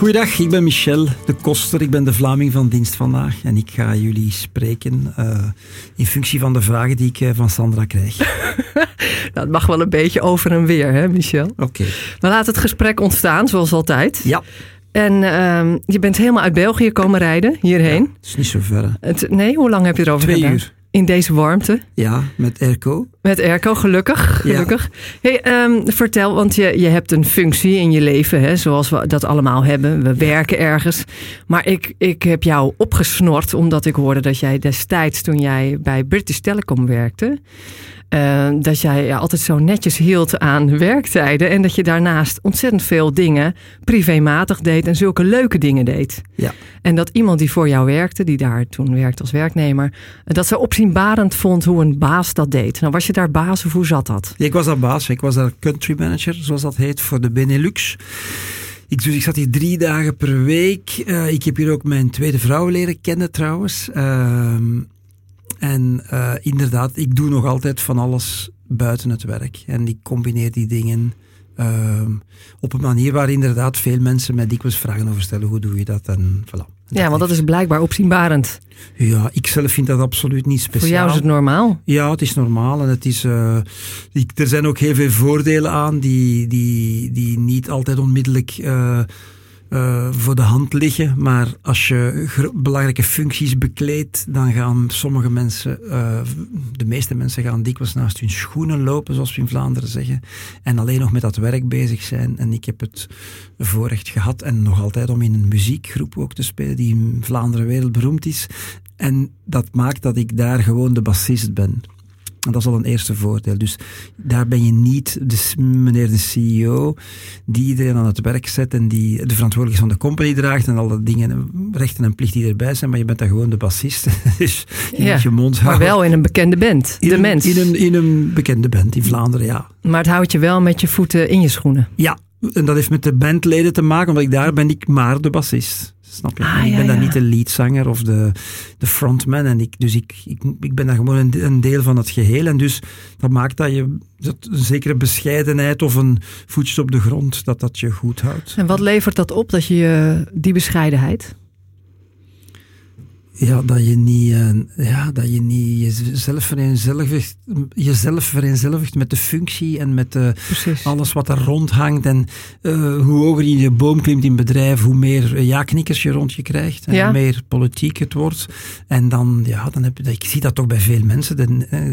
Goeiedag, ik ben Michel de Koster. Ik ben de Vlaming van dienst vandaag. En ik ga jullie spreken uh, in functie van de vragen die ik uh, van Sandra krijg. nou, het mag wel een beetje over en weer, hè, Michel? Oké. Okay. Maar laat het gesprek ontstaan, zoals altijd. Ja. En uh, je bent helemaal uit België komen rijden, hierheen. Ja, het is niet zo ver. Het, nee, hoe lang heb je erover Twee gedaan? uur. In deze warmte? Ja, met airco. Met airco, gelukkig. gelukkig. Hey, um, vertel, want je, je hebt een functie in je leven, hè, zoals we dat allemaal hebben. We werken ergens. Maar ik, ik heb jou opgesnord omdat ik hoorde dat jij destijds, toen jij bij British Telecom werkte, uh, dat jij ja, altijd zo netjes hield aan werktijden. En dat je daarnaast ontzettend veel dingen privématig deed en zulke leuke dingen deed. Ja. En dat iemand die voor jou werkte, die daar toen werkte als werknemer, dat ze opzienbarend vond hoe een baas dat deed. Nou, was je daar baas of hoe zat dat? Ik was daar baas. Ik was daar country manager, zoals dat heet, voor de Benelux. Ik, dus ik zat hier drie dagen per week. Uh, ik heb hier ook mijn tweede vrouw leren kennen trouwens. Uh, en uh, inderdaad, ik doe nog altijd van alles buiten het werk. En ik combineer die dingen uh, op een manier waar inderdaad veel mensen mij dikwijls vragen over stellen. Hoe doe je dat? En voilà. Ja, want dat is blijkbaar opzienbarend. Ja, ik zelf vind dat absoluut niet speciaal. Voor jou is het normaal? Ja, het is normaal. En het is, uh, ik, er zijn ook heel veel voordelen aan die, die, die niet altijd onmiddellijk uh, uh, voor de hand liggen. Maar als je belangrijke functies bekleedt, dan gaan sommige mensen, uh, de meeste mensen gaan dikwijls naast hun schoenen lopen, zoals we in Vlaanderen zeggen. En alleen nog met dat werk bezig zijn. En ik heb het voorrecht gehad en nog altijd om in een muziekgroep ook te spelen die in Vlaanderen wereldberoemd is. En dat maakt dat ik daar gewoon de bassist ben. En dat is al een eerste voordeel. Dus daar ben je niet de, meneer de CEO die iedereen aan het werk zet en die de verantwoordelijkheid van de company draagt en alle dingen, rechten en plichten die erbij zijn, maar je bent daar gewoon de bassist. dus je ja, moet je mond houden. Maar wel in een bekende band. In de een, mens. In een, in een bekende band in Vlaanderen, ja. Maar het houdt je wel met je voeten in je schoenen. Ja, en dat heeft met de bandleden te maken, omdat ik daar ben ik maar de bassist. Snap je? Ah, ik ja, ben daar ja. niet de leadzanger of de, de frontman. En ik, dus ik, ik, ik ben daar gewoon een, een deel van het geheel. En dus dat maakt dat je dat een zekere bescheidenheid of een voetjes op de grond, dat dat je goed houdt. En wat levert dat op, dat je die bescheidenheid? Ja, dat je niet, uh, ja, dat je niet jezelf vereenzelvigt, jezelf vereenzelvigt met de functie en met uh, alles wat er rondhangt. En uh, hoe hoger je in je boom klimt in bedrijf, hoe meer ja-knikkers je rond je krijgt. En Ja. hoe meer politiek het wordt. En dan, ja, dan heb je, ik zie dat toch bij veel mensen, de,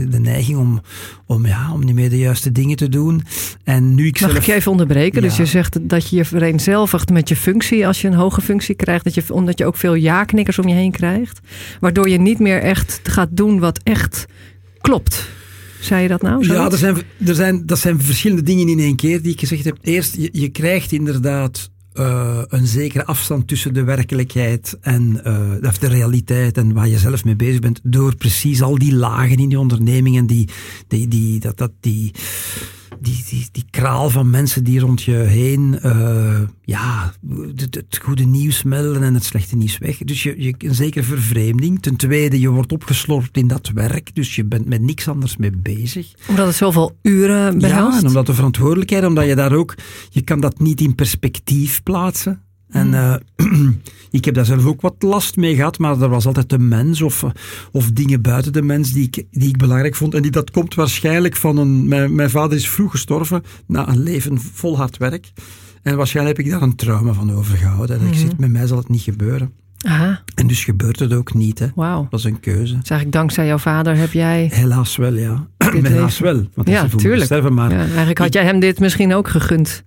de neiging om, om, ja, om niet meer de juiste dingen te doen. En nu ik Mag zelf... ik je even onderbreken? Ja. Dus je zegt dat je je vereenzelvigt met je functie als je een hoge functie krijgt, dat je, omdat je ook veel ja-knikkers om je heen krijgt. Waardoor je niet meer echt gaat doen wat echt klopt. Zei je dat nou? Ja, er zijn, er zijn, dat zijn verschillende dingen in één keer die ik gezegd heb. Eerst, je, je krijgt inderdaad uh, een zekere afstand tussen de werkelijkheid en uh, de realiteit en waar je zelf mee bezig bent. Door precies al die lagen in die onderneming en die, die, die, dat, dat, die, die, die, die kraal van mensen die rond je heen uh, ja, het, het, goede nieuws melden en het slechte nieuws weg. Dus je, je een zekere vervreemding. Ten tweede, je wordt opgeslorpt in dat werk, dus je bent met niks anders mee bezig. Omdat het zoveel uren behelst? Ja, en omdat de verantwoordelijkheid, omdat je daar ook, je kan dat niet in perspectief plaatsen. En uh, ik heb daar zelf ook wat last mee gehad, maar er was altijd de mens of, of dingen buiten de mens die ik, die ik belangrijk vond. En die, dat komt waarschijnlijk van een. Mijn, mijn vader is vroeg gestorven na een leven vol hard werk. En waarschijnlijk heb ik daar een trauma van overgehouden. En Mhm. ik zit, met mij zal het niet gebeuren. Aha, En dus gebeurt het ook niet. Hè. wauw. Dat is een keuze. Dus eigenlijk dankzij jouw vader heb jij... Helaas wel, ja. Helaas wel. Want Ja, is ervoor tuurlijk. moeten sterven, maar Ja, eigenlijk had jij hem dit misschien ook gegund.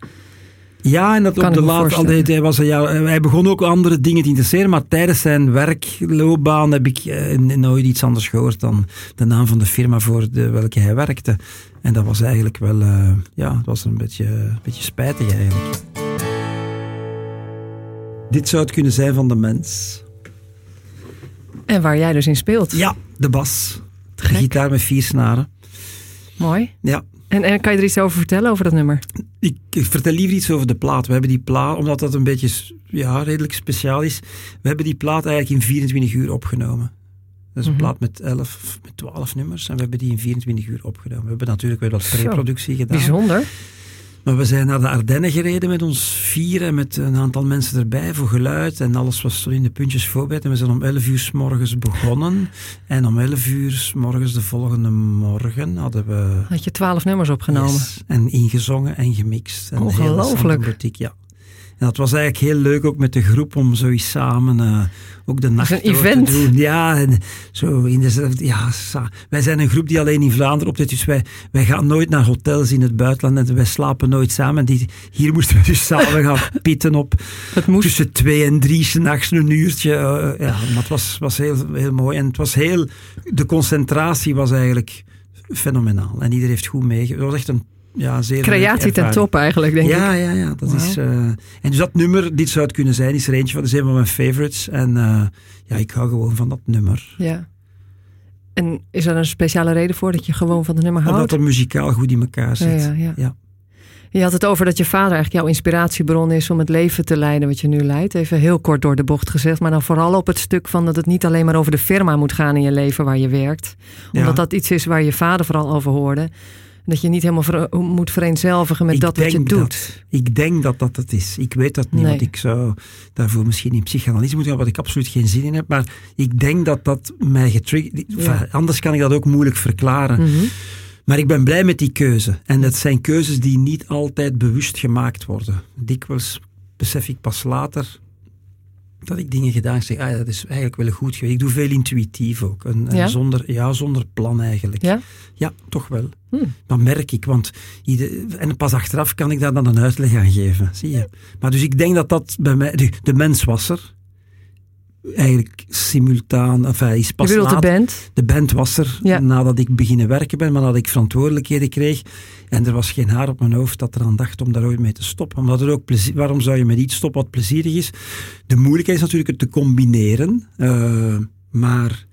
Ja, en dat Kan op de me laat, voorstellen. altijd, hij, was, ja, hij begon ook andere dingen te interesseren, maar tijdens zijn werkloopbaan heb ik eh, nooit iets anders gehoord dan de naam van de firma voor de, welke hij werkte. En dat was eigenlijk wel, uh, ja, het was een beetje, een beetje spijtig eigenlijk. Dit zou het kunnen zijn van de mens. En waar jij dus in speelt. Ja, de bas. Gek. Gitaar met vier snaren. Mooi. Ja. En, en kan je er iets over vertellen, over dat nummer? Ik, ik vertel liever iets over de plaat. We hebben die plaat, omdat dat een beetje ja, redelijk speciaal is, we hebben die plaat eigenlijk in 24 uur opgenomen. Dat is een Mhm. plaat met 11, met 12 nummers en we hebben die in 24 uur opgenomen. We hebben natuurlijk wel wat pre-productie gedaan. Bijzonder. Maar we zijn naar de Ardennen gereden met ons vieren, met een aantal mensen erbij voor geluid. En alles was zo in de puntjes voorbereid. En we zijn om 11 uur s morgens begonnen. En om 11 uur s morgens de volgende morgen hadden we... Had je twaalf nummers opgenomen. Yes, en ingezongen en gemixt. En Ongelooflijk. ja. En dat was eigenlijk heel leuk ook met de groep om zoiets samen eh, ook de nacht een door event. te doen. Ja, en zo in dezelfde... Ja, wij zijn een groep die alleen in Vlaanderen optreedt, dus wij, wij gaan nooit naar hotels in het buitenland en wij slapen nooit samen. En die, hier moesten we dus samen gaan pitten op Het moest. tussen twee en drie s'nachts een uurtje. eh, ja, maar het was, was heel, heel mooi. En het was heel... De concentratie was eigenlijk fenomenaal. En iedereen heeft goed meege... Het was echt een ja, zeer Creatie ten top eigenlijk, denk ja, ik. ja, ja, dat is... eh, en dus dat nummer, dit zou het kunnen zijn, is er eentje van, dat is een van mijn favorites. En eh, ja, ik hou gewoon van dat nummer. Ja. En is er een speciale reden voor dat je gewoon van het nummer houdt? Omdat het muzikaal goed in elkaar zit. ja, ja. Ja. Je had het over dat je vader eigenlijk jouw inspiratiebron is om het leven te leiden wat je nu leidt. Even heel kort door de bocht gezegd. Maar dan vooral op het stuk van dat het niet alleen maar over de firma moet gaan in je leven waar je werkt. Omdat Ja. dat iets is waar je vader vooral over hoorde. Dat je niet helemaal ver- moet vereenzelvigen met Ik dat wat je doet. dat. Ik denk dat dat het is. Ik weet dat niet, Nee. want ik zou daarvoor misschien in psychanalyse moeten gaan, wat ik absoluut geen zin in heb. Maar ik denk dat dat mij getriggerd... Ja. Anders kan ik dat ook moeilijk verklaren. Mhm. Maar ik ben blij met die keuze. En dat zijn keuzes die niet altijd bewust gemaakt worden. Dikwijls besef ik pas later dat ik dingen gedaan zeg, ah, dat is eigenlijk wel goed geweest. Ik doe veel intuïtief ook. En, en Ja? Zonder, ja, zonder plan eigenlijk. Ja? Ja, toch wel. Hmm. Dat merk ik, want ieder, en pas achteraf kan ik daar dan een uitleg aan geven, zie je. Maar dus ik denk dat dat bij mij, de, de mens was er, eigenlijk simultaan, enfin, is Je pas de band? de band was er Ja. nadat ik beginnen werken ben, maar nadat ik verantwoordelijkheden kreeg. En er was geen haar op mijn hoofd dat eraan dacht om daar ooit mee te stoppen. Omdat er ook plezier, waarom zou je met iets stoppen wat plezierig is? De moeilijkheid is natuurlijk het te combineren. eh, maar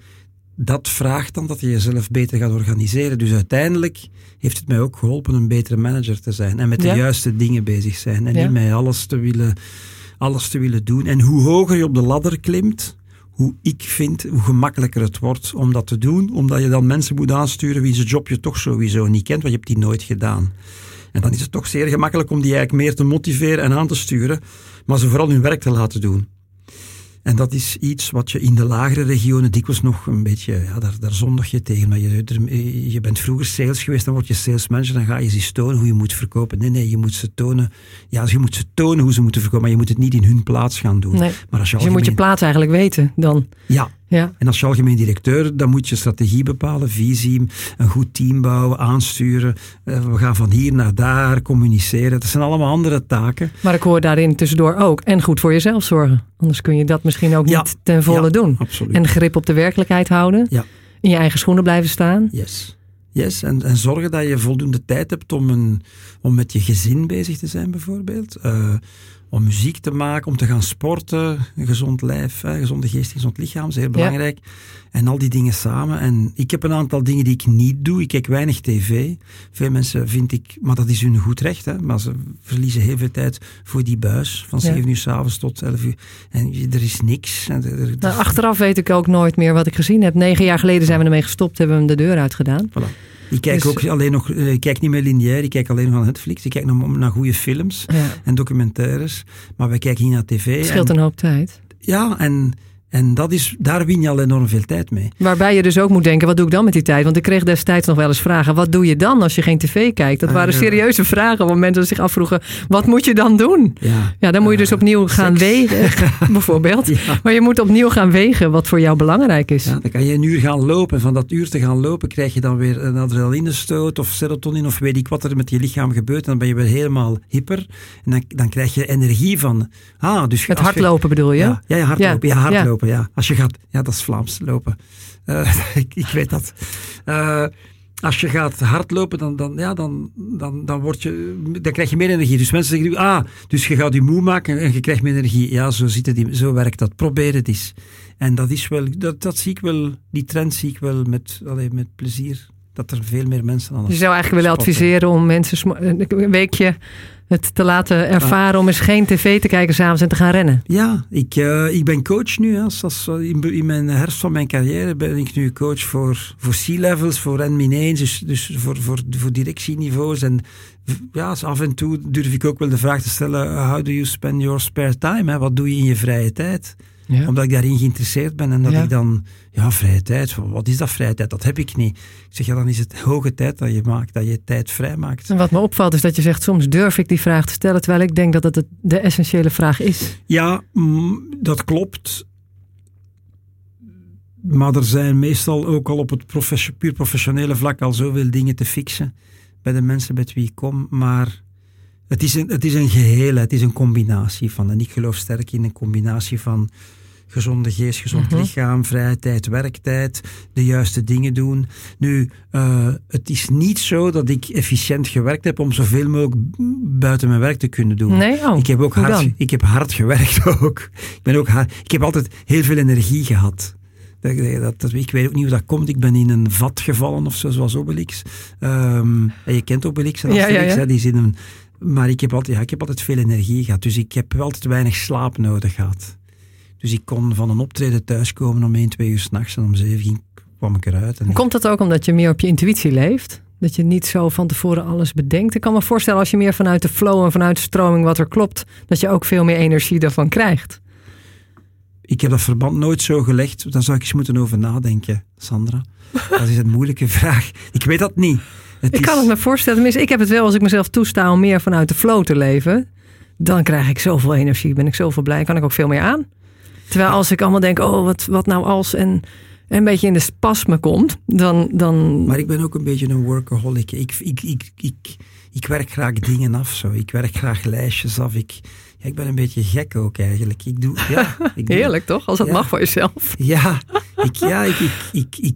dat vraagt dan dat je jezelf beter gaat organiseren. Dus uiteindelijk heeft het mij ook geholpen een betere manager te zijn. En met de Ja. juiste dingen bezig zijn. En Ja. niet met alles te, willen, alles te willen doen. En hoe hoger je op de ladder klimt, hoe ik vind, hoe gemakkelijker het wordt om dat te doen. Omdat je dan mensen moet aansturen wie zijn job je toch sowieso niet kent, want je hebt die nooit gedaan. En dan is het toch zeer gemakkelijk om die eigenlijk meer te motiveren en aan te sturen, maar ze vooral hun werk te laten doen. En dat is iets wat je in de lagere regionen dikwijls nog een beetje, ja, daar, daar zondig je tegen. Maar je, je bent vroeger sales geweest, dan word je sales manager, dan ga je ze tonen hoe je moet verkopen. Nee, nee, je moet ze tonen, ja, je moet ze tonen hoe ze moeten verkopen, maar je moet het niet in hun plaats gaan doen. Nee. Maar als je Dus je moet je plaats eigenlijk weten dan. Ja, Ja. en als je algemeen directeur, dan moet je strategie bepalen, visie, een goed team bouwen, aansturen. Eh, we gaan van hier naar daar, communiceren. Dat zijn allemaal andere taken. Maar ik hoor daarin tussendoor ook. En goed voor jezelf zorgen. Anders kun je dat misschien ook Ja. niet ten volle Ja, doen. Absoluut. En grip op de werkelijkheid houden. Ja. In je eigen schoenen blijven staan. Yes. Yes, en, en zorgen dat je voldoende tijd hebt om, een, om met je gezin bezig te zijn, bijvoorbeeld. Eh, om muziek te maken, om te gaan sporten. Een gezond lijf, hè, gezonde geest, gezond lichaam, zeer belangrijk. En al die dingen samen. En ik heb een aantal dingen die ik niet doe. Ik kijk weinig tv. Veel mensen vind ik, maar dat is hun goed recht. Hè, maar ze verliezen heel veel tijd voor die buis. Van Ja. 7 uur s'avonds tot 11 uur. En er is niks. En er- er- Nou, achteraf weet ik ook nooit meer wat ik gezien heb. Negen jaar geleden zijn we ermee gestopt. Hebben we hem de deur uitgedaan. Voilà. Ik kijk Dus- ook alleen nog, eh, ik kijk niet meer lineair, ik kijk alleen nog naar Netflix. Ik kijk naar, naar goede films Ja. en documentaires, maar wij kijken niet naar tv. Het scheelt en, een hoop tijd. Ja, en, en dat is, daar win je al enorm veel tijd mee. Waarbij je dus ook moet denken, wat doe ik dan met die tijd? Want ik kreeg destijds nog wel eens vragen, wat doe je dan als je geen tv kijkt? Dat Ah, waren serieuze vragen, waar mensen zich afvroegen, wat moet je dan doen? Ja, Ja, dan moet je dus Eh, opnieuw gaan seks. wegen, bijvoorbeeld. Ja. Maar je moet opnieuw gaan wegen wat voor jou belangrijk is. Ja, dan kan je een uur gaan lopen. Van dat uur te gaan lopen krijg je dan weer een adrenalinestoot of serotonin of weet ik wat er met je lichaam gebeurt. En dan ben je weer helemaal hyper. En dan, dan krijg je energie van... Ah, dus Het je- hardlopen bedoel je? Ja, ja, ja, hardlopen. Ja, Ja, ja. Als je gaat... Ja, dat is Vlaams, lopen. Eh, ik, ik weet dat. Eh, als je gaat hardlopen, dan, dan, ja, dan, dan, dan, word je, dan krijg je meer energie. Dus mensen zeggen, ah, dus je gaat je moe maken en je krijgt meer energie. Ja, zo, zit het, zo werkt dat. Probeer het eens. En dat is wel, dat, dat zie ik wel, die trend zie ik wel met, allee, met plezier. Dat er veel meer mensen aan Je zou eigenlijk willen adviseren om mensen een weekje het te laten ervaren om eens geen tv te kijken s'avonds en te gaan rennen. Ja, ik, uh, ik ben coach nu. Als, in, mijn herfst van mijn carrière ben ik nu coach voor, voor C-levels, voor n 1, dus, dus voor, voor, voor directieniveaus. En ja, af en toe durf ik ook wel de vraag te stellen, how do you spend your spare time? Hè? Wat doe je in je vrije tijd? Ja. Omdat ik daarin geïnteresseerd ben en dat ik dan, ja, vrije tijd, wat is dat vrije tijd? Dat heb ik niet. Ik zeg, ja, dan is het hoge tijd dat je maakt, dat je tijd vrij maakt. En wat me opvalt is dat je zegt, soms durf ik die vraag te stellen, terwijl ik denk dat het de essentiële vraag is. Ja, mm, dat klopt. Maar er zijn meestal ook al op het puur professionele vlak al zoveel dingen te fixen bij de mensen met wie ik kom. Maar het is, een, het is een geheel, het is een combinatie van. En ik geloof sterk in een combinatie van gezonde geest, gezond mhm. lichaam, vrije tijd, werktijd, de juiste dingen doen. Nu, uh, het is niet zo dat ik efficiënt gewerkt heb om zoveel mogelijk buiten mijn werk te kunnen doen. Nee, oh, ik heb ook hard, ik heb hard gewerkt ook. Ik, ben ook hard, ik heb altijd heel veel energie gehad. Dat, dat, ik weet ook niet hoe dat komt. Ik ben in een vat gevallen of zo, zoals Obelix. Um, en je kent Obelix en Asterix, ja, ja, ja. die is in een maar ik heb, altijd, ja, ik heb altijd veel energie gehad. Dus ik heb altijd weinig slaap nodig gehad. Dus ik kon van een optreden thuiskomen om 1, 2 uur s'nachts en om 7 kwam ik eruit. En Komt dat ook omdat je meer op je intuïtie leeft? Dat je niet zo van tevoren alles bedenkt? Ik kan me voorstellen als je meer vanuit de flow en vanuit de stroming wat er klopt, dat je ook veel meer energie daarvan krijgt. Ik heb dat verband nooit zo gelegd. Daar zou ik eens moeten over nadenken, Sandra. Dat is een moeilijke vraag. Ik weet dat niet ik kan het me voorstellen. Tenminste, ik heb het wel als ik mezelf toesta om meer vanuit de flow te leven. Dan krijg ik zoveel energie, ben ik zoveel blij, kan ik ook veel meer aan. Terwijl als ik allemaal denk, oh, wat, wat nou als en, een beetje in de spasme komt, dan, dan... Maar ik ben ook een beetje een workaholic. Ik, ik, ik, ik, ik werk graag dingen af zo. Ik werk graag lijstjes af. Ik, ja, ik ben een beetje gek ook eigenlijk. Ik doe, ja, ik Heerlijk toch, als dat mag voor jezelf. Ja, ik, ja ik, ik, ik, ik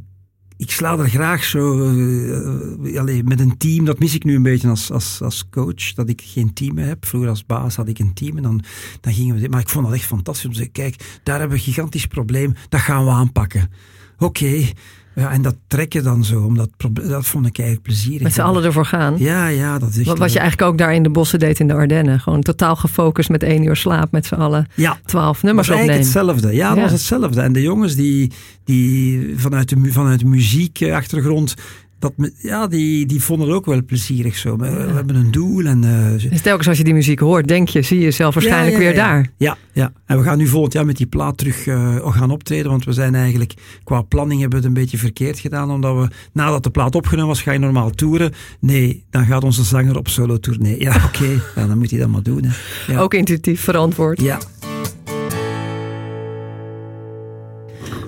ik sla er graag zo uh, met een team. Dat mis ik nu een beetje als, als, als coach, dat ik geen team heb. Vroeger als baas had ik een team en dan, dan gingen we... Maar ik vond dat echt fantastisch om te zeggen, kijk, daar hebben we een gigantisch probleem, dat gaan we aanpakken. Oké, ja, en dat trekken dan zo, omdat, dat vond ik eigenlijk plezierig. Met z'n allen ervoor gaan. Ja, ja, dat is. Wat, wat je eigenlijk ook daar in de bossen deed in de Ardennen. Gewoon totaal gefocust met één uur slaap met z'n allen. Ja. Twaalf nummers was opnemen. hetzelfde. Ja, dat was hetzelfde. En de jongens die, die vanuit de, vanuit de muziekachtergrond dat, ja, die, die vonden het ook wel plezierig zo. We, hebben een doel. En, uh, dus telkens als je die muziek hoort, denk je, zie je jezelf waarschijnlijk weer daar. Ja, ja, en we gaan nu volgend jaar met die plaat terug uh, gaan optreden. Want we zijn eigenlijk, qua planning hebben we het een beetje verkeerd gedaan. Omdat we, nadat de plaat opgenomen was, ga je normaal toeren. Nee, dan gaat onze zanger op solo tournee. Ja, oké, ja, dan moet hij dat maar doen. Hè. Ook intuïtief verantwoord. Ja.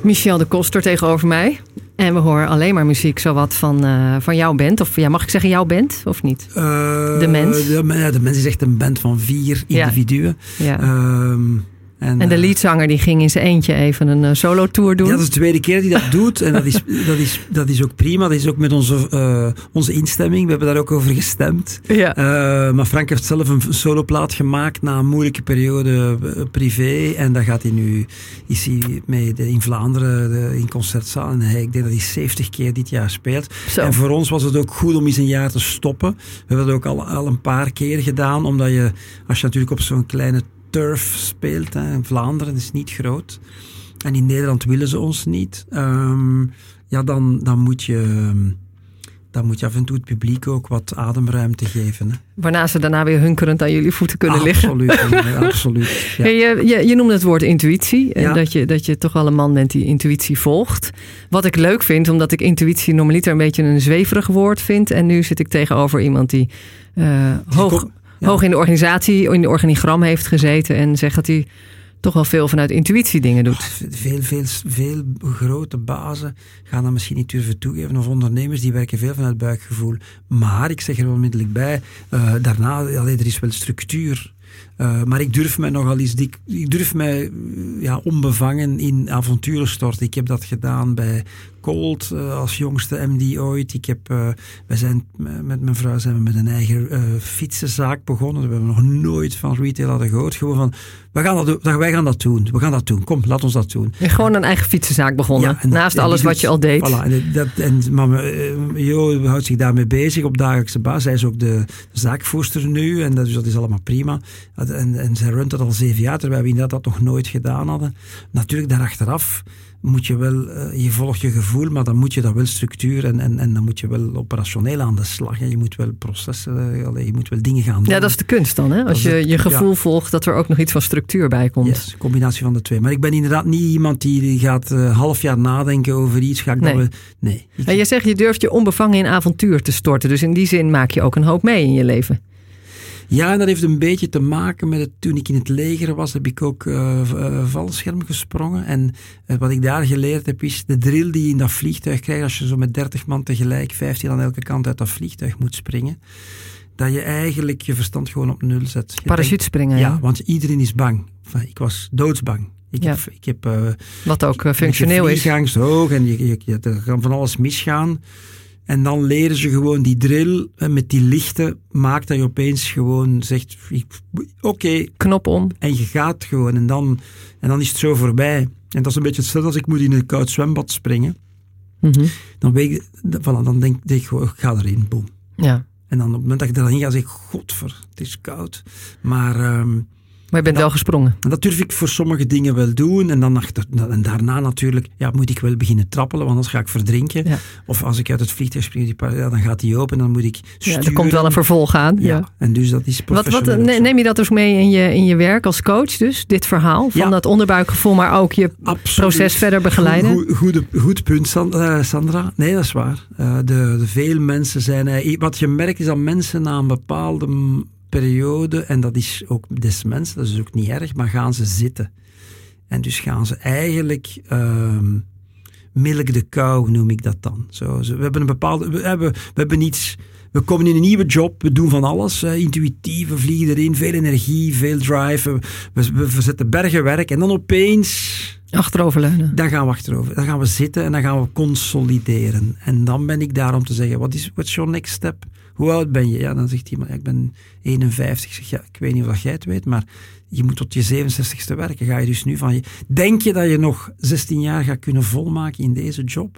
Michel de Koster tegenover mij. En we horen alleen maar muziek zowat van, uh, van jouw band. Of ja, mag ik zeggen jouw band of niet? Uh, de Mens. De, de Mens is echt een band van vier individuen. Ja. Ehm, en, en de eh, leadzanger die ging in zijn eentje even een uh, solo tour doen. Ja, dat is de tweede keer die dat doet. En dat is, dat is, dat is ook prima. Dat is ook met onze, uh, onze instemming. We hebben daar ook over gestemd. Ja. Uh, maar Frank heeft zelf een soloplaat gemaakt na een moeilijke periode privé. En daar gaat hij nu, is hij mee in Vlaanderen de, in concertzaal. En hij, ik denk dat hij 70 keer dit jaar speelt. Zo. En voor ons was het ook goed om eens een jaar te stoppen. We hebben dat ook al, al een paar keer gedaan. Omdat je, als je natuurlijk op zo'n kleine turf speelt. Hè. In Vlaanderen is niet groot. En in Nederland willen ze ons niet. Um, ja, dan, dan, moet je, dan moet je af en toe het publiek ook wat ademruimte geven. Hè. Waarna ze daarna weer hunkerend aan jullie voeten kunnen absoluut, liggen. absoluut. Ja. Je, je, je, noemde het woord intuïtie. En dat, je, dat je toch wel een man bent die intuïtie volgt. Wat ik leuk vind, omdat ik intuïtie normaliter een beetje een zweverig woord vind. En nu zit ik tegenover iemand die uh, hoog hoog in de organisatie, in de organigram heeft gezeten en zegt dat hij toch wel veel vanuit intuïtie dingen doet. veel, veel, veel grote bazen gaan dat misschien niet durven toegeven. Of ondernemers die werken veel vanuit buikgevoel. Maar ik zeg er onmiddellijk bij, uh, daarna, allee, er is wel structuur. Uh, maar ik durf mij nogal eens, ik, ik durf mij ja, onbevangen in avonturen storten. Ik heb dat gedaan bij Colt uh, als jongste MD ooit. Ik heb, uh, wij zijn met mijn vrouw zijn we met een eigen fietsenzaak begonnen. We hebben nog nooit van retail hadden gehoord. Gewoon van, we gaan dat, wij gaan dat doen. We gaan dat doen. Kom, laat ons dat doen. En gewoon een eigen fietsenzaak begonnen. Ja, naast alles wat je al deed. Voilà, en, dat, en mama, Jo houdt zich daarmee bezig op dagelijkse basis. Zij is ook de zaakvoerster nu. En dat, dus dat is allemaal prima. En, en zij runt dat al zeven jaar, terwijl we inderdaad dat nog nooit gedaan hadden. Natuurlijk, daarachteraf moet je wel, uh, je volgt je gevoel, maar dan moet je dat wel structuur en, en, en dan moet je wel operationeel aan de slag. Ja, je moet wel processen, uh, je moet wel dingen gaan doen. Ja, dat is de kunst dan, hè? Als je je gevoel volgt, dat er ook nog iets van structuur bij komt. Yes, combinatie van de twee. Maar ik ben inderdaad niet iemand die gaat uh, half jaar nadenken over iets. Ga ik nee. Dan, nee. En je zegt, je durft je onbevangen in avontuur te storten. Dus in die zin maak je ook een hoop mee in je leven. Ja, en dat heeft een beetje te maken met het, toen ik in het leger was, heb ik ook uh, uh, valscherm gesprongen. En uh, wat ik daar geleerd heb, is de drill die je in dat vliegtuig krijgt, als je zo met 30 man tegelijk, 15 aan elke kant uit dat vliegtuig moet springen, dat je eigenlijk je verstand gewoon op nul zet. Parachute springen, ja, ja. want iedereen is bang. Ik was doodsbang. Ik ja. heb, ik heb, Wat ook functioneel is. hoog en je, je, je, er kan van alles misgaan. En dan leren ze gewoon die drill met die lichten. Maakt dat je opeens gewoon zegt: Oké. Okay. Knop om. En je gaat gewoon. En dan, en dan is het zo voorbij. En dat is een beetje hetzelfde als ik moet in een koud zwembad springen. Mm -hmm. Dan, weet ik, voilà, dan denk, denk ik: Ik ga erin. Boom. Ja. En dan op het moment dat ik erin ga, zeg ik: Godver, het is koud. Maar. Um, maar je bent wel gesprongen. En dat durf ik voor sommige dingen wel doen. En, dan achter, en daarna natuurlijk ja, moet ik wel beginnen trappelen, want anders ga ik verdrinken. Ja. Of als ik uit het vliegtuig spring, ja, dan gaat die open en dan moet ik sturen. Ja, er komt wel een vervolg aan. Ja, ja. en dus dat is wat, wat, Neem je dat dus mee in je, in je werk als coach, dus dit verhaal? Van dat onderbuikgevoel, maar ook je Absoluut. proces verder begeleiden? Goed, goed, goed punt, Sandra. Nee, dat is waar. Uh, de, de veel mensen zijn... Wat je merkt is dat mensen na een bepaalde periode, en dat is ook des mensen, dat is ook niet erg, maar gaan ze zitten. En dus gaan ze eigenlijk uh, milk de kou, noem ik dat dan. Zo, we hebben een bepaalde, we hebben, we hebben iets, we komen in een nieuwe job, we doen van alles, uh, intuïtief, we vliegen erin, veel energie, veel drive, we, we, we zetten bergen werk en dan opeens... Achteroverleunen. Dan gaan we achterover. Dan gaan we zitten en dan gaan we consolideren. En dan ben ik daar om te zeggen, wat is what's your next step? Hoe oud ben je? Ja, dan zegt iemand, ja, ik ben 51. Ik zeg, ja, ik weet niet of jij het weet, maar je moet tot je 67ste werken. Ga je dus nu van je... Denk je dat je nog 16 jaar gaat kunnen volmaken in deze job?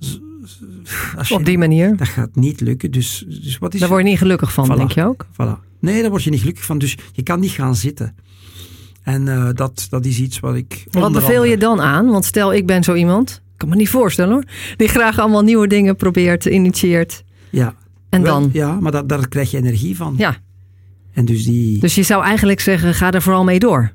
Je, Op die manier? Dat gaat niet lukken. Dus, dus wat is Daar word je niet gelukkig van, voilà, denk je ook? Voilà. Nee, daar word je niet gelukkig van. Dus je kan niet gaan zitten. En uh, dat, dat is iets wat ik. Wat beveel andere... je dan aan? Want stel, ik ben zo iemand. Ik kan me niet voorstellen hoor. Die graag allemaal nieuwe dingen probeert, initieert. Ja. En Wel, dan? Ja, maar dat, daar krijg je energie van. Ja. En dus die. Dus je zou eigenlijk zeggen: ga er vooral mee door.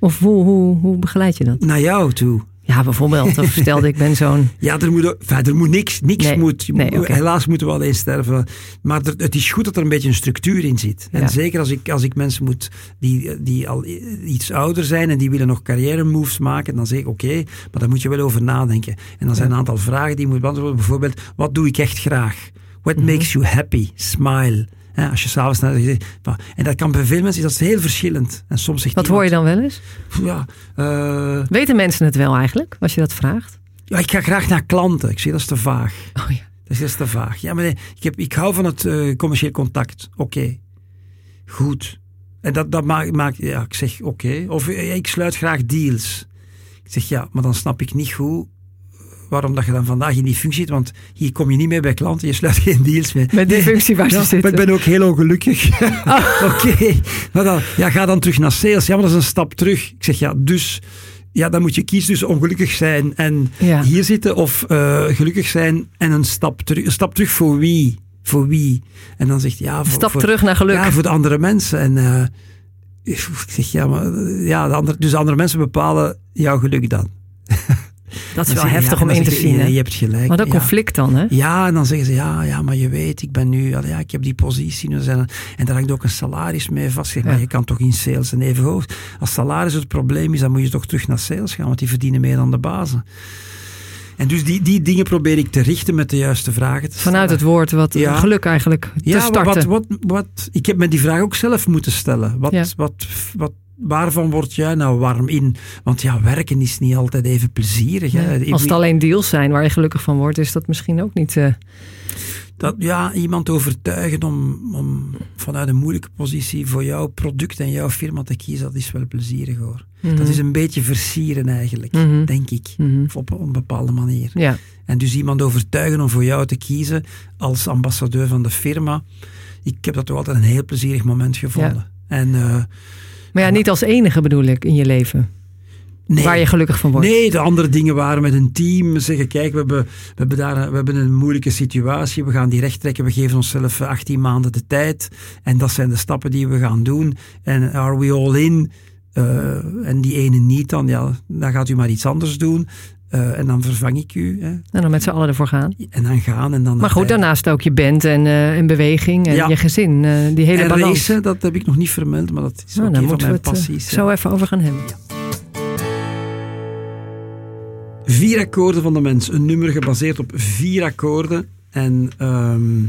Of hoe, hoe, hoe begeleid je dat? Naar jou toe. Ja, bijvoorbeeld. Of stelde ik ben zo'n. Ja, er moet, er moet niks. niks Nee, moet, nee. Helaas moeten we alleen sterven. Maar er- het is goed dat er een beetje een structuur in zit. En Ja. zeker als ik, als ik mensen moet die, die al iets ouder zijn en die willen nog carrière moves maken, dan zeg ik oké, maar daar moet je wel over nadenken. En dan zijn een aantal vragen die je moet beantwoorden. Bijvoorbeeld, wat doe ik echt graag? What Mhm. makes you happy? Smile. Hè, als je s'avonds naar En dat kan bij veel mensen is dat heel verschillend. En soms zegt Wat hoor je dan wel eens? Ja, eh, Weten mensen het wel eigenlijk, als je dat vraagt? ja, ik ga graag naar klanten. Ik zeg, dat is te vaag. Oh ja. Dat is te vaag. Ja, maar nee, ik, heb, ik hou van het eh, commercieel contact. Oké. Goed. En dat, dat maakt, maakt ja, ik zeg oké. Of eh, ik sluit graag deals. Ik zeg ja, maar dan snap ik niet goed waarom dat je dan vandaag in die functie zit. Want hier kom je niet mee bij klanten, je sluit geen deals mee. Met die Nee. functie waar ze Ja, zitten. Maar ik ben ook heel ongelukkig. Oké. Maar dan, ja, ga dan terug naar sales. Ja, maar dat is een stap terug. Ik zeg ja, dus... Ja, dan moet je kiezen tussen ongelukkig zijn en Ja. hier zitten of eh, gelukkig zijn en een stap terug. Een stap terug voor wie? Voor wie? En dan zegt ja, voor, Stap voor- terug naar geluk. ja, voor de andere mensen. En eh, ik zeg, ja, maar ja, de andere, dus de andere mensen bepalen jouw geluk dan. dat is wel je, heftig ja, om en in te je, zien. hè? Je hebt gelijk. Maar dat ja. conflict dan, hè? Ja, en dan zeggen ze, ja, ja, maar je weet, ik ben nu, ja, ik heb die positie. nu zijn- En daar hangt ook een salaris mee vast. Zeg, Ja. Maar je kan toch in sales en even hoog. Als salaris het probleem is, dan moet je toch terug naar sales gaan, want die verdienen meer dan de bazen. En dus die, die dingen probeer ik te richten met de juiste vragen te. Vanuit het woord, wat Ja. geluk eigenlijk te ja, starten. Wat, wat, wat, ik heb me die vraag ook zelf moeten stellen. Wat, Ja. wat, wat, waarvan word jij nou warm in? Want ja, werken is niet altijd even plezierig. Hè? Nee, Als het alleen deals zijn waar je gelukkig van wordt, is dat misschien ook niet. eh, dat, ja, iemand overtuigen om, om vanuit een moeilijke positie voor jouw product en jouw firma te kiezen, dat is wel plezierig hoor. Dat is een beetje versieren eigenlijk, Mhm. denk ik. mhm. Op een bepaalde manier. Ja. En dus iemand overtuigen om voor jou te kiezen als ambassadeur van de firma. Ik heb dat toch altijd een heel plezierig moment gevonden. En eh, Maar ja, niet als enige bedoel ik in je leven. nee, Waar je gelukkig van wordt. Nee, de andere dingen waren met een team. Zeggen, kijk, we hebben, we hebben daar we hebben een moeilijke situatie. We gaan die recht trekken. We geven onszelf eh, 18 maanden de tijd. En dat zijn de stappen die we gaan doen. En are we all in? Eh, en die ene niet, dan, ja, dan gaat u maar iets anders doen. Eh, en dan vervang ik u. Hè. En dan met z'n allen ervoor gaan. En dan gaan. En dan Maar goed, daarnaast ook je band en, eh, en beweging en Ja. je gezin. eh, die hele En balans. racen, dat heb ik nog niet vermeld, maar dat is Nou, ook een van mijn het passies. zo even over gaan hebben. Vier akkoorden van de mens. Een nummer gebaseerd op vier akkoorden. En ehm,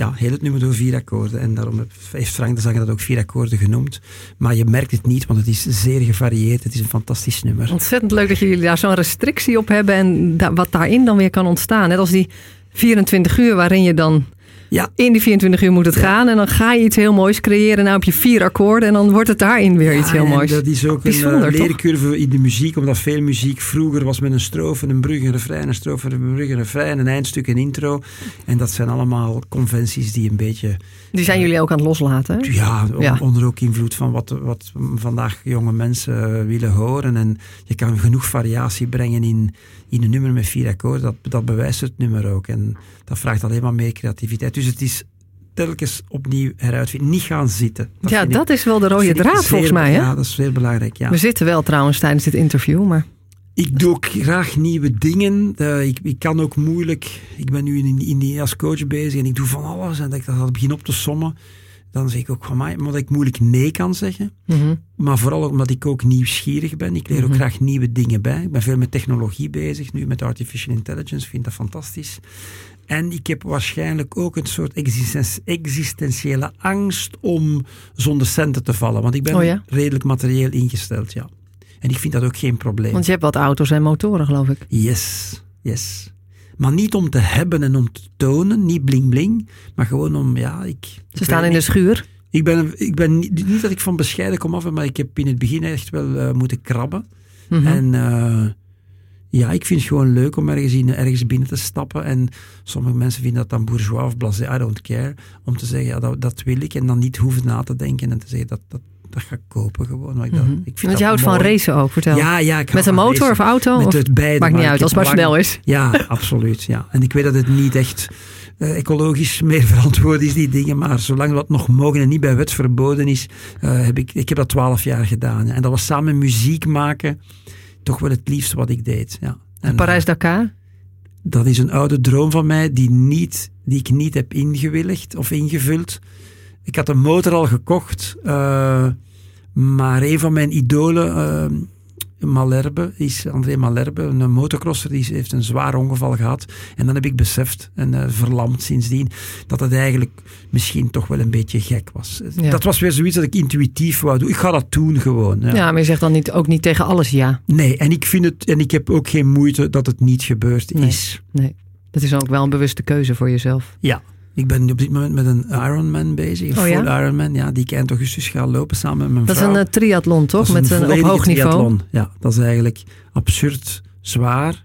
ja, heel het nummer door vier akkoorden. En daarom heeft Frank de Zanger dat ook vier akkoorden genoemd. Maar je merkt het niet, want het is zeer gevarieerd. Het is een fantastisch nummer. Ontzettend leuk dat jullie daar zo'n restrictie op hebben en wat daarin dan weer kan ontstaan. Net als die 24 uur waarin je dan Ja. in die 24 uur moet het Ja. gaan en dan ga je iets heel moois creëren. Nou heb je vier akkoorden en dan wordt het daarin weer iets heel en moois. Dat is ook een Bijzonder, eh, toch? leercurve in de muziek, omdat veel muziek vroeger was met een strofe, een brug, een refrein, een strofe, een brug, een refrein, een eindstuk, een intro. En dat zijn allemaal conventies die een beetje Die zijn jullie ook aan het loslaten. Hè? Ja, on- Ja. onder ook invloed van wat, wat vandaag jonge mensen eh, willen horen. En je kan genoeg variatie brengen in, in een nummer met vier akkoorden. Dat, dat bewijst het nummer ook. En dat vraagt alleen maar meer creativiteit. Dus het is telkens opnieuw heruitvinden. Niet gaan zitten. ja, ik- dat is wel de rode draad volgens mij. Hè? Ja, dat is zeer belangrijk. Ja. We zitten wel trouwens tijdens dit interview, maar Ik doe ook graag nieuwe dingen. Eh, ik, ik kan ook moeilijk. Ik ben nu in, in, als coach bezig en ik doe van alles. En dat ik dat begin op te sommen. Dan zeg ik ook van mij, maar dat ik moeilijk nee kan zeggen. mhm. Maar vooral omdat ik ook nieuwsgierig ben. Ik leer ook Mhm. graag nieuwe dingen bij. Ik ben veel met technologie bezig nu, met artificial intelligence. Ik vind dat fantastisch. En ik heb waarschijnlijk ook een soort existen- existentiële angst om zonder centen te vallen. Want ik ben Oh ja? redelijk materieel ingesteld, ja. En ik vind dat ook geen probleem. want je hebt wat auto's en motoren geloof ik. Yes, yes. Maar niet om te hebben en om te tonen, niet bling bling, maar gewoon om, ja, ik... Ze staan in de schuur. Ik ben, ik ben niet, niet dat ik van bescheiden kom af, maar ik heb in het begin echt wel eh, moeten krabben. Mhm. En eh, ja, ik vind het gewoon leuk om ergens, in, ergens binnen te stappen. En sommige mensen vinden dat dan bourgeois of blasé, I don't care. Om te zeggen, ja, dat, dat wil ik. En dan niet hoeven na te denken en te zeggen, dat, dat, dat ga ik kopen gewoon. Maar ik, dat, Mhm. ik vind Want je houdt van racen ook, vertel. Ja, ja. Ik Met een motor racen. of auto? Met het beide. Maakt niet uit, als het maar snel is. Ja, absoluut. Ja. En ik weet dat het niet echt eh, ecologisch meer verantwoord is, die dingen. Maar zolang dat nog mogen en niet bij wet verboden is, eh, heb ik, ik heb dat twaalf jaar gedaan. ja. En dat was samen muziek maken toch wel het liefste wat ik deed. Ja. En, Parijs-Dakar? dat is een oude droom van mij die, niet, die ik niet heb ingewilligd of ingevuld. Ik had een motor al gekocht, eh, maar een van mijn idolen, eh, Malherbe, is André Malherbe, een motocrosser, die heeft een zwaar ongeval gehad. En dan heb ik beseft, en eh, verlamd sindsdien, dat het eigenlijk misschien toch wel een beetje gek was. Ja. Dat was weer zoiets dat ik intuïtief wou doen. Ik ga dat doen gewoon. Ja. Ja. maar je zegt dan niet, ook niet tegen alles ja. Nee, en ik vind het, en ik heb ook geen moeite dat het niet gebeurd Nee. is. Nee. Dat is ook wel een bewuste keuze voor jezelf. Ja. Ik ben op dit moment met een Ironman bezig. Een Oh ja? full Ironman, ja, die ik eind augustus ga lopen samen met mijn Dat is vrouw. een eh, triathlon, toch? Is Met een, op hoog niveau. triathlon. Ja, dat is eigenlijk absurd zwaar.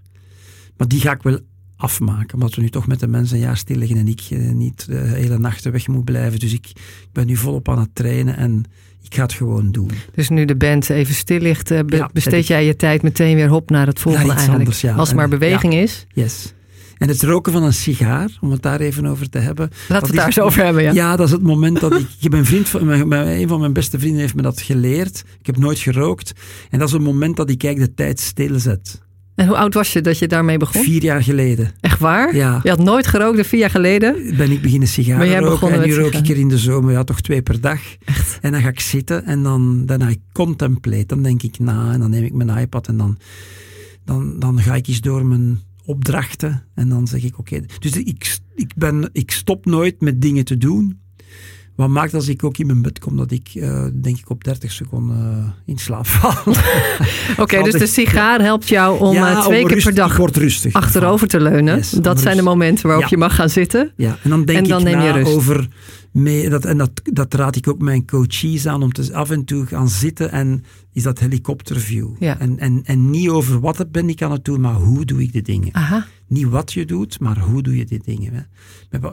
Maar die ga ik wel afmaken. Omdat we nu toch met de mensen een jaar stil liggen en ik eh, niet de hele nachten weg moet blijven. Dus ik, ik ben nu volop aan het trainen en ik ga het gewoon doen. Dus nu de band even stil ligt, eh, be- Ja, besteed jij je tijd meteen weer hop naar het volgende eigenlijk. anders, ja. Als het maar beweging is. Yes. En het roken van een sigaar, om het daar even over te hebben. Laten we het daar eens over hebben, ja. Ja, dat is het moment dat ik. Ik een vriend van mijn, een van mijn beste vrienden heeft me dat geleerd. Ik heb nooit gerookt. En dat is het moment dat ik eigenlijk de tijd stilzet. En hoe oud was je dat je daarmee begon? Vier jaar geleden. Echt waar? Ja. Je had nooit gerookt, vier jaar geleden? Ben ik beginnen sigaren Ben roken. En nu rook ik er in de zomer ja, toch twee per dag. Echt? En dan ga ik zitten en dan daarna ik contemplate. Dan denk ik na en dan neem ik mijn iPad en dan, dan, dan ga ik eens door mijn opdrachten. En dan zeg ik, oké. Dus ik, ik, ben, ik stop nooit met dingen te doen. Wat maakt als ik ook in mijn bed kom dat ik, uh, denk ik, op 30 seconden uh, in slaap val. Oké, dus de sigaar helpt jou om ja, twee om keer per dag rustig achterover te leunen. Yes, dat zijn de momenten waarop ja. je mag gaan zitten. Ja, en dan denk en dan ik neem je na rust. over... Mee, dat, en dat, dat raad ik ook mijn coaches aan om te af en toe gaan zitten en is dat helikopterview. Ja. En, en, en niet over wat ben ik aan het doen, maar hoe doe ik de dingen. Aha. Niet wat je doet, maar hoe doe je die dingen. Hè. Met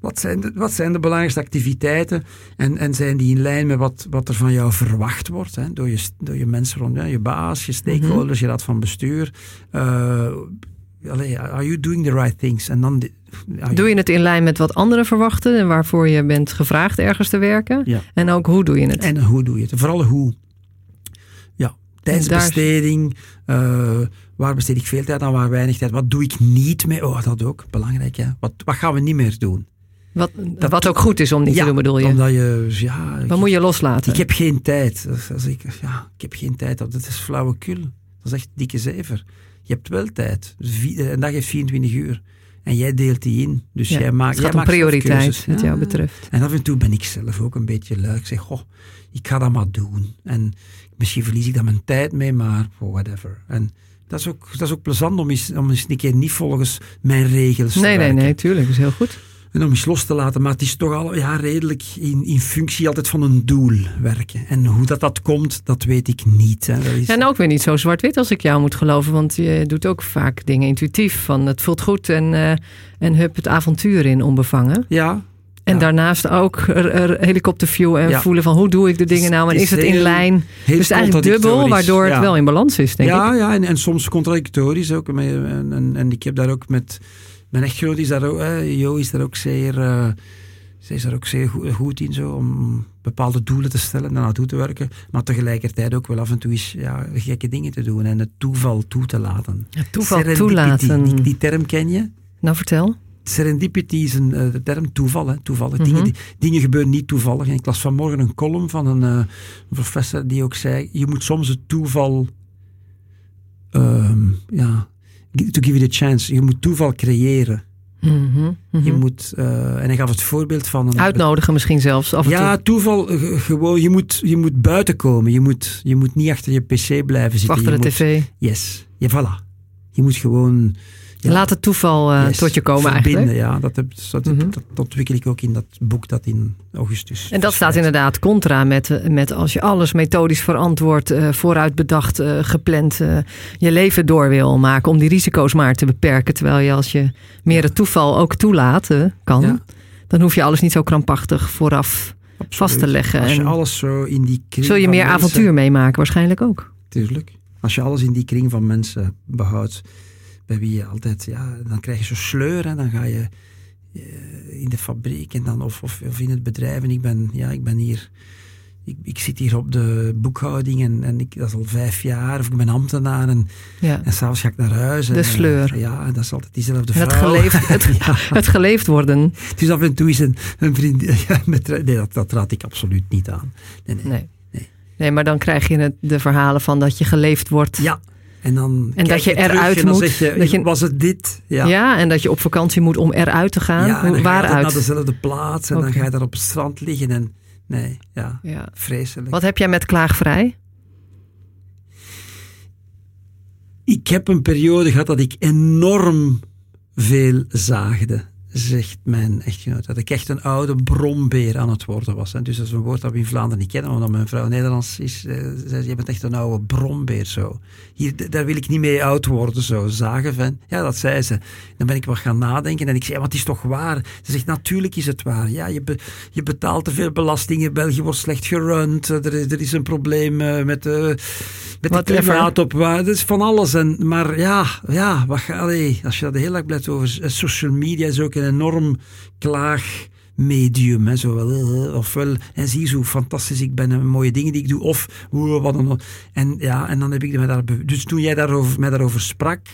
wat, zijn de, wat zijn de belangrijkste activiteiten en, en zijn die in lijn met wat, wat er van jou verwacht wordt hè, door, je, door je mensen rond, je baas, je stakeholders, je raad van bestuur. Uh, are you doing the right things? En dan Doe je het in lijn met wat anderen verwachten en waarvoor je bent gevraagd ergens te werken? Ja. En ook hoe doe je het? En hoe doe je het? Vooral hoe. Ja, tijdsbesteding. Uh, waar besteed ik veel tijd aan, waar weinig tijd? Wat doe ik niet mee? Oh, dat ook. Belangrijk, hè? Wat, wat gaan we niet meer doen? Wat, dat, wat ook goed is om niet ja, te doen, bedoel je? Omdat je ja, wat moet je loslaten? Ik heb geen tijd. Als ik, ja, ik heb geen tijd. Dat is flauwekul. Dat is echt dikke zever. Je hebt wel tijd. Een dag heeft 24 uur. En jij deelt die in. Dus ja, jij maakt, het gaat jij prioriteit, keuzes. wat jou betreft. En af en toe ben ik zelf ook een beetje lui. Ik zeg, goh, ik ga dat maar doen. En misschien verlies ik dan mijn tijd mee, maar whatever. En dat is ook, dat is ook plezant om eens, om eens een keer niet volgens mijn regels nee, te Nee, werken. nee, tuurlijk. Dat is heel goed. En om eens los te laten, maar het is toch al ja, redelijk in, in functie altijd van een doel werken. En hoe dat, dat komt, dat weet ik niet. Hè. Dat is... En ook weer niet zo zwart-wit als ik jou moet geloven, want je doet ook vaak dingen intuïtief. Van het voelt goed en, uh, en hup het avontuur in onbevangen. Ja. En ja. daarnaast ook er, er helikopterview en ja. voelen van hoe doe ik de dingen nou en is, is het in heel, lijn. Heel dus eigenlijk dubbel, waardoor het wel in balans is, denk ja, ik. Ja, en, en soms contradictorisch ook. En, en, en ik heb daar ook met mijn echtgenoot is daar ook, eh, Jo is daar ook zeer, uh, zij is daar ook zeer goed, goed, in, zo, om bepaalde doelen te stellen en naartoe te werken. Maar tegelijkertijd ook wel af en toe is, ja, gekke dingen te doen en het toeval toe te laten. Ja, toeval toelaten. Die, die, term ken je? Nou, vertel. Serendipity is een uh, term toeval. Hè, toevallig. Mm -hmm. dingen, die, dingen gebeuren niet toevallig. En ik las vanmorgen een column van een, uh, een professor die ook zei: je moet soms het toeval. Um, ja, to give it a chance. Je moet toeval creëren. Mm -hmm, mm -hmm. Je moet, uh, en hij gaf het voorbeeld van een. Uitnodigen misschien zelfs. Af en ja, toe. toeval. Uh, gewoon, je moet, je moet buiten komen. Je moet, je moet niet achter je pc blijven zitten. Achter de moet, tv. Yes. Ja, voilà. Je moet gewoon. Ja, Laat het toeval uh, yes, tot je komen verbinden, eigenlijk. Ja, dat, heb, dat, mm -hmm. dat, dat, ontwikkel ik ook in dat boek dat in augustus. En dat staat inderdaad contra met, met als je alles methodisch verantwoord, uh, vooruit bedacht, uh, gepland je leven door wil maken om die risico's maar te beperken. Terwijl je als je meer het toeval ook toelaten kan, ja. dan hoef je alles niet zo krampachtig vooraf Absoluut. vast te leggen. Als je en alles zo in die kring zul je meer mensen, avontuur meemaken waarschijnlijk ook. Tuurlijk. Als je alles in die kring van mensen behoudt bij wie je altijd, ja, dan krijg je zo sleur en dan ga je uh, in de fabriek en dan of, of, of, in het bedrijf. En ik ben, ja, ik ben hier, ik, ik zit hier op de boekhouding en, en ik, dat is al vijf jaar, of ik ben ambtenaar en, ja. en s'avonds ga ik naar huis. En, de sleur. Uh, ja, en dat is altijd diezelfde het vrouw. Geleefd, het, ja. het geleefd worden. Dus af en toe is een, een vriend, ja, met, nee, dat, dat raad ik absoluut niet aan. Nee, nee. nee. nee. nee maar dan krijg je het, de verhalen van dat je geleefd wordt. Ja, en, dan en dat je eruit moet. Je, dat je, was het dit? Ja. ja, en dat je op vakantie moet om eruit te gaan. Ja, en dan Waaruit? ga je naar dezelfde plaats en okay. dan ga je daar op het strand liggen. En nee, ja, ja. vreselijk. Wat heb jij met klaagvrij? Ik heb een periode gehad dat ik enorm veel zaagde zegt mijn echtgenoot, dat ik echt een oude brombeer aan het worden was. En dus dat is een woord dat we in Vlaanderen niet kennen, omdat mijn vrouw Nederlands is. Zei ze, je bent echt een oude brombeer zo. Hier, daar wil ik niet mee oud worden zo, zagen van. Ja, dat zei ze. Dan ben ik wat gaan nadenken en ik zei, ja, wat is toch waar? Ze zegt, natuurlijk is het waar. Ja, je, be, je betaalt te veel belastingen, België wordt slecht gerund, er, er is een probleem uh, met de... Met de klimaat op, dat is van alles. En, maar ja, ja wat, allee, als je dat de hele dag blijft over social media, is ook een enorm klaagmedium. Hè, zo, ofwel, en zie je hoe fantastisch ik ben en mooie dingen die ik doe, of wat dan En ja, en dan heb ik me daar. Dus toen jij daarover, mij daarover sprak,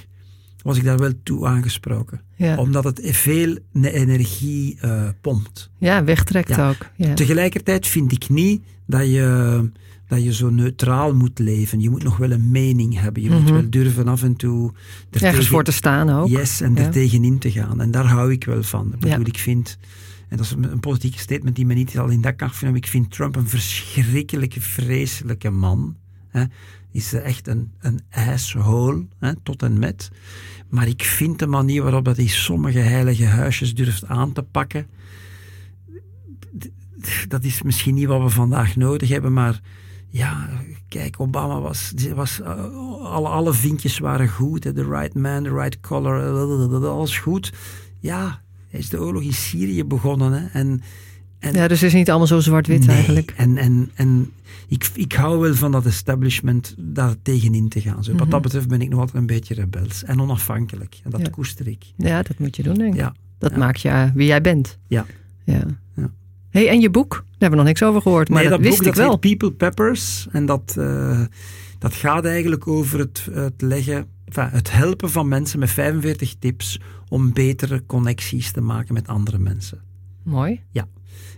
was ik daar wel toe aangesproken. Ja. Omdat het veel energie uh, pompt. Ja, wegtrekt ja. ook. Ja. Tegelijkertijd vind ik niet dat je dat je zo neutraal moet leven. Je moet nog wel een mening hebben. Je moet Mhm. wel durven af en toe... er Ergens tegen- voor te staan ook. Yes, en Ja. er tegenin te gaan. En daar hou ik wel van. Ik bedoel, Ja. ik vind... En dat is een politieke statement die me niet al in dat kan vinden. Ik vind Trump een verschrikkelijke, vreselijke man. Hè. Is echt een, een asshole, hè, tot en met. Maar ik vind de manier waarop dat hij sommige heilige huisjes durft aan te pakken. Dat is misschien niet wat we vandaag nodig hebben, maar ja, kijk, Obama was, was eh, alle, alle vinkjes waren goed. hè, The right man, the right color, eh, alles goed. Ja, hij is de oorlog in Syrië begonnen. Hè, en, en, Ja, dus het is niet allemaal zo zwart-wit Nee, eigenlijk. En, en, en ik, ik hou wel van dat establishment daar tegenin te gaan. Zo. Wat Mhm. dat betreft ben ik nog altijd een beetje rebels en onafhankelijk. En dat Ja. koester ik. Ja, dat moet je doen, denk ik. Ja. Dat Ja. maakt je eh, wie jij bent. Ja. ja. Ja. Hey, en je boek? Daar hebben we nog niks over gehoord, maar nee, dat, dat wist boek ik dat wel. heet People Peppers. En dat, eh, dat gaat eigenlijk over het, het leggen, enfin, het helpen van mensen met 45 tips om betere connecties te maken met andere mensen. Mooi.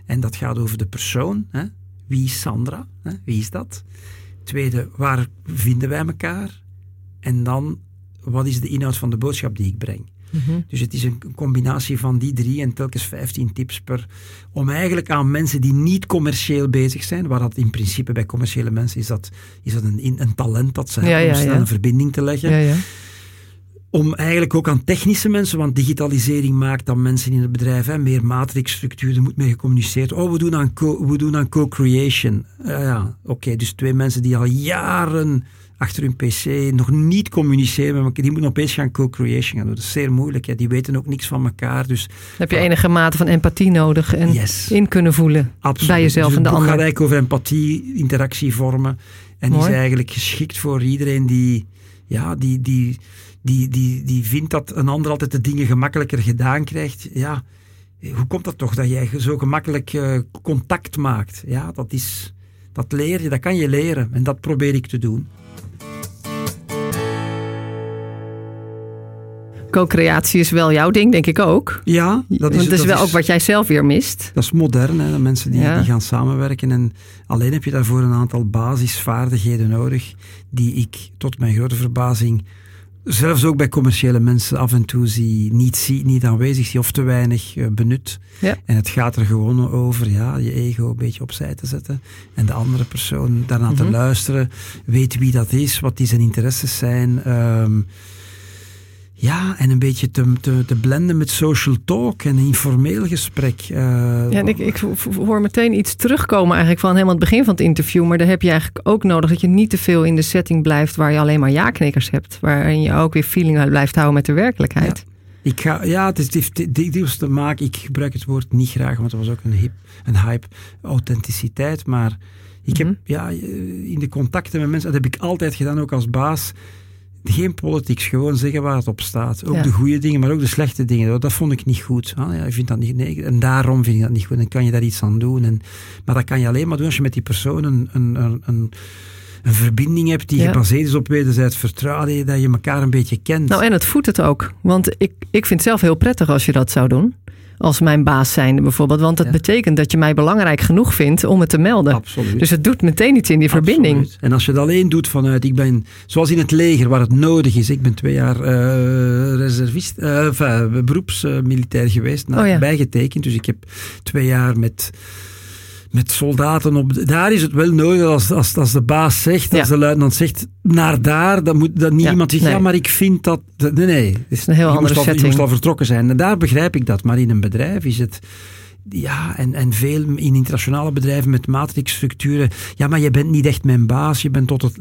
En dat gaat over de persoon. Hè? Wie is Sandra? Hè? Wie is dat? Tweede, waar vinden wij elkaar? En dan, wat is de inhoud van de boodschap die ik breng? Mhm. Dus het is een combinatie van die drie en telkens 15 tips per. Om eigenlijk aan mensen die niet commercieel bezig zijn, waar dat in principe bij commerciële mensen is dat, is dat een, een talent dat ze Ja, hebben om snel ja. een verbinding te leggen. Ja, ja. Om eigenlijk ook aan technische mensen, want digitalisering maakt dat mensen in het bedrijf hè, meer matrixstructuur, er moet mee gecommuniceerd Oh, we doen aan co- we doen aan co-creation. Ja, oké, dus twee mensen die al jaren achter hun pc nog niet communiceren met elkaar, die moeten opeens gaan co-creation gaan doen. Dat is zeer moeilijk, die weten ook niks van elkaar. Dus Dan heb je enige mate van empathie nodig en yes, in kunnen voelen. absoluut. bij jezelf dus en het de ander. gaat eigenlijk over empathie, interactie vormen. En Mooi. is eigenlijk geschikt voor iedereen die, ja, die, die, die, die, die vindt dat een ander altijd de dingen gemakkelijker gedaan krijgt. Ja, hoe komt dat toch dat jij zo gemakkelijk eh, contact maakt? Ja, dat is... Dat leer je, dat kan je leren. En dat probeer ik te doen. Co-creatie is wel jouw ding, denk ik ook. Ja, dat Want is, dat is wel ook wat jij zelf weer mist. Dat is modern, hè? de mensen die, Ja. die gaan samenwerken. En alleen heb je daarvoor een aantal basisvaardigheden nodig, die ik tot mijn grote verbazing, zelfs ook bij commerciële mensen, af en toe zie, niet, zie, niet aanwezig zie of te weinig eh, benut. Ja. En het gaat er gewoon over ja, je ego een beetje opzij te zetten en de andere persoon daarna te Mhm. luisteren, weet wie dat is, wat die zijn interesses zijn. ehm, ja, en een beetje te, te, te blenden met social talk en informeel gesprek. eh, Ja, en ik, ik hoor meteen iets terugkomen eigenlijk van helemaal het begin van het interview. Maar daar heb je eigenlijk ook nodig dat je niet te veel in de setting blijft waar je alleen maar ja-knikkers hebt. Waarin je ook weer feeling blijft houden met de werkelijkheid. Ik ga, ja, het is heeft deels te maken. Ik gebruik het woord niet graag, want het was ook een, hip, een hype, authenticiteit. Maar ik heb Mhm. ja, in de contacten met mensen, dat heb ik altijd gedaan, ook als baas. Geen politics, gewoon zeggen waar het op staat. Ook Ja. de goede dingen, maar ook de slechte dingen. Dat, vond ik niet goed. Ah, ja, ik vind dat niet, nee, en daarom vind ik dat niet goed. En kan je daar iets aan doen. En, maar dat kan je alleen maar doen als je met die persoon een, een, een, een, een verbinding hebt die Ja. gebaseerd is op wederzijds vertrouwen, dat je elkaar een beetje kent. Nou, en het voedt het ook. Want ik, ik vind het zelf heel prettig als je dat zou doen. Als mijn baas zijnde bijvoorbeeld. Want dat Ja. betekent dat je mij belangrijk genoeg vindt om het te melden. Absoluut. Dus het doet meteen iets in die verbinding. Absoluut. En als je het alleen doet vanuit, ik ben, zoals in het leger, waar het nodig is. Ik ben twee jaar eh, reservist, eh, enfin, beroepsmilitair geweest, nou, Oh ja. bijgetekend. Dus ik heb twee jaar met, met soldaten op. de- daar is het wel nodig als, als, als de baas zegt, als Ja. de luitenant zegt, naar daar, dan moet dat niet Ja, iemand zegt, nee. ja, maar ik vind dat. Nee, nee. Het is een heel andere moest al, Je setting. moest al vertrokken zijn. En daar begrijp ik dat. Maar in een bedrijf is het. Ja, en, en veel in internationale bedrijven met matrixstructuren. Ja, maar je bent niet echt mijn baas. Je bent tot het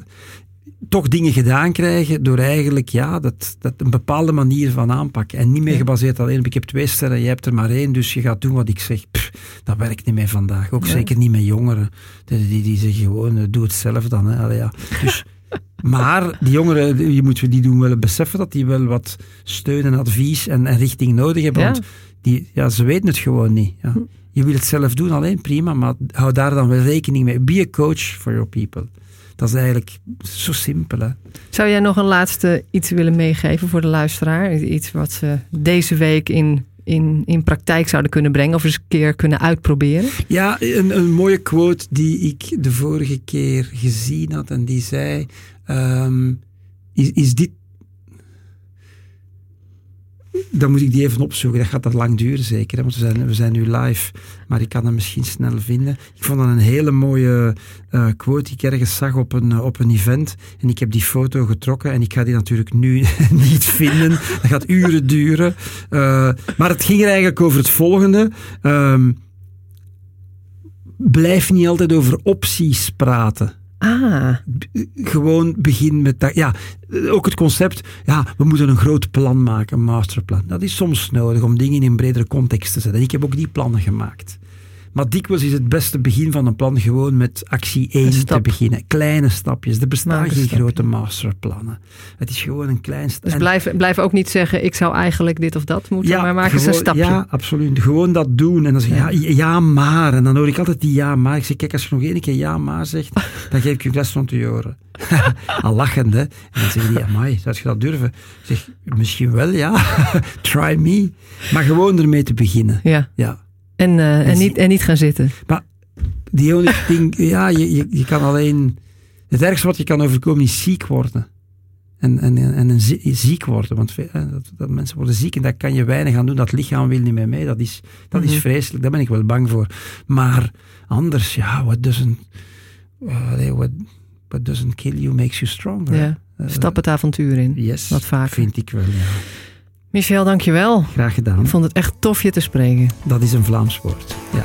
toch dingen gedaan krijgen door eigenlijk ja, dat, dat een bepaalde manier van aanpakken. En niet meer gebaseerd alleen op ik heb twee sterren, jij hebt er maar één, dus je gaat doen wat ik zeg. Pff, dat werkt niet meer vandaag. Ook zeker niet met jongeren. Die, die, die zeggen gewoon, eh, doe het zelf dan. Hè. Allee, ja. Dus, maar die jongeren, je moet die doen wel beseffen dat die wel wat steun en advies en, en richting nodig hebben. Ja. Want die, ja, ze weten het gewoon niet. Ja. Hm. Je wil het zelf doen, alleen prima, maar hou daar dan wel rekening mee. Be a coach for your people. Dat is eigenlijk zo simpel. Hè? Zou jij nog een laatste iets willen meegeven voor de luisteraar? Iets wat ze deze week in in, in praktijk zouden kunnen brengen of eens een keer kunnen uitproberen? Ja, een, een mooie quote die ik de vorige keer gezien had en die zei: ehm, is, is dit dan moet ik die even opzoeken. Dat gaat dat lang duren zeker, hè? want we zijn, we zijn nu live. Maar ik kan hem misschien snel vinden. Ik vond dat een hele mooie uh, quote die ik ergens zag op een, uh, op een event. En ik heb die foto getrokken en ik ga die natuurlijk nu niet vinden. Dat gaat uren duren. Uh, maar het ging er eigenlijk over het volgende. Um, blijf niet altijd over opties praten. Ah. Gewoon begin met dat. Ja, ook het concept. Ja, we moeten een groot plan maken, een masterplan. Dat is soms nodig om dingen in een bredere context te zetten. Ik heb ook die plannen gemaakt. Maar dikwijls is het beste begin van een plan gewoon met actie 1 te beginnen. Kleine stapjes. Er bestaan geen grote masterplannen. Het is gewoon een klein stapje. Dus blijf, blijf ook niet zeggen, ik zou eigenlijk dit of dat moeten, ja, maar maak eens een stapje. Ja, absoluut. Gewoon dat doen. En dan zeg je, ja. ja, ja, maar. En dan hoor ik altijd die ja, maar. Ik zeg, kijk, als je nog één keer ja, maar zegt, dan geef ik je les rond de oren. Al lachend, hè. En dan zeg je, amai, zou je dat durven? Ik zeg, misschien wel, ja. Try me. Maar gewoon ermee te beginnen. Ja. ja. En, uh, en, niet, en niet gaan zitten. Maar die only thing, ja, je, je, je kan alleen. Het ergste wat je kan overkomen is ziek worden. En, en, en een ziek worden. Want dat, dat, mensen worden ziek en daar kan je weinig aan doen. Dat lichaam wil niet meer mee. Dat is, dat is vreselijk. Daar ben ik wel bang voor. Maar anders, ja, what doesn't, uh, what, what doesn't kill you makes you stronger. Ja, stap het avontuur in. Yes, wat vaker. vind ik wel, ja. Michel, dankjewel. Graag gedaan. Ik vond het echt tof je te spreken. Dat is een Vlaams woord, ja.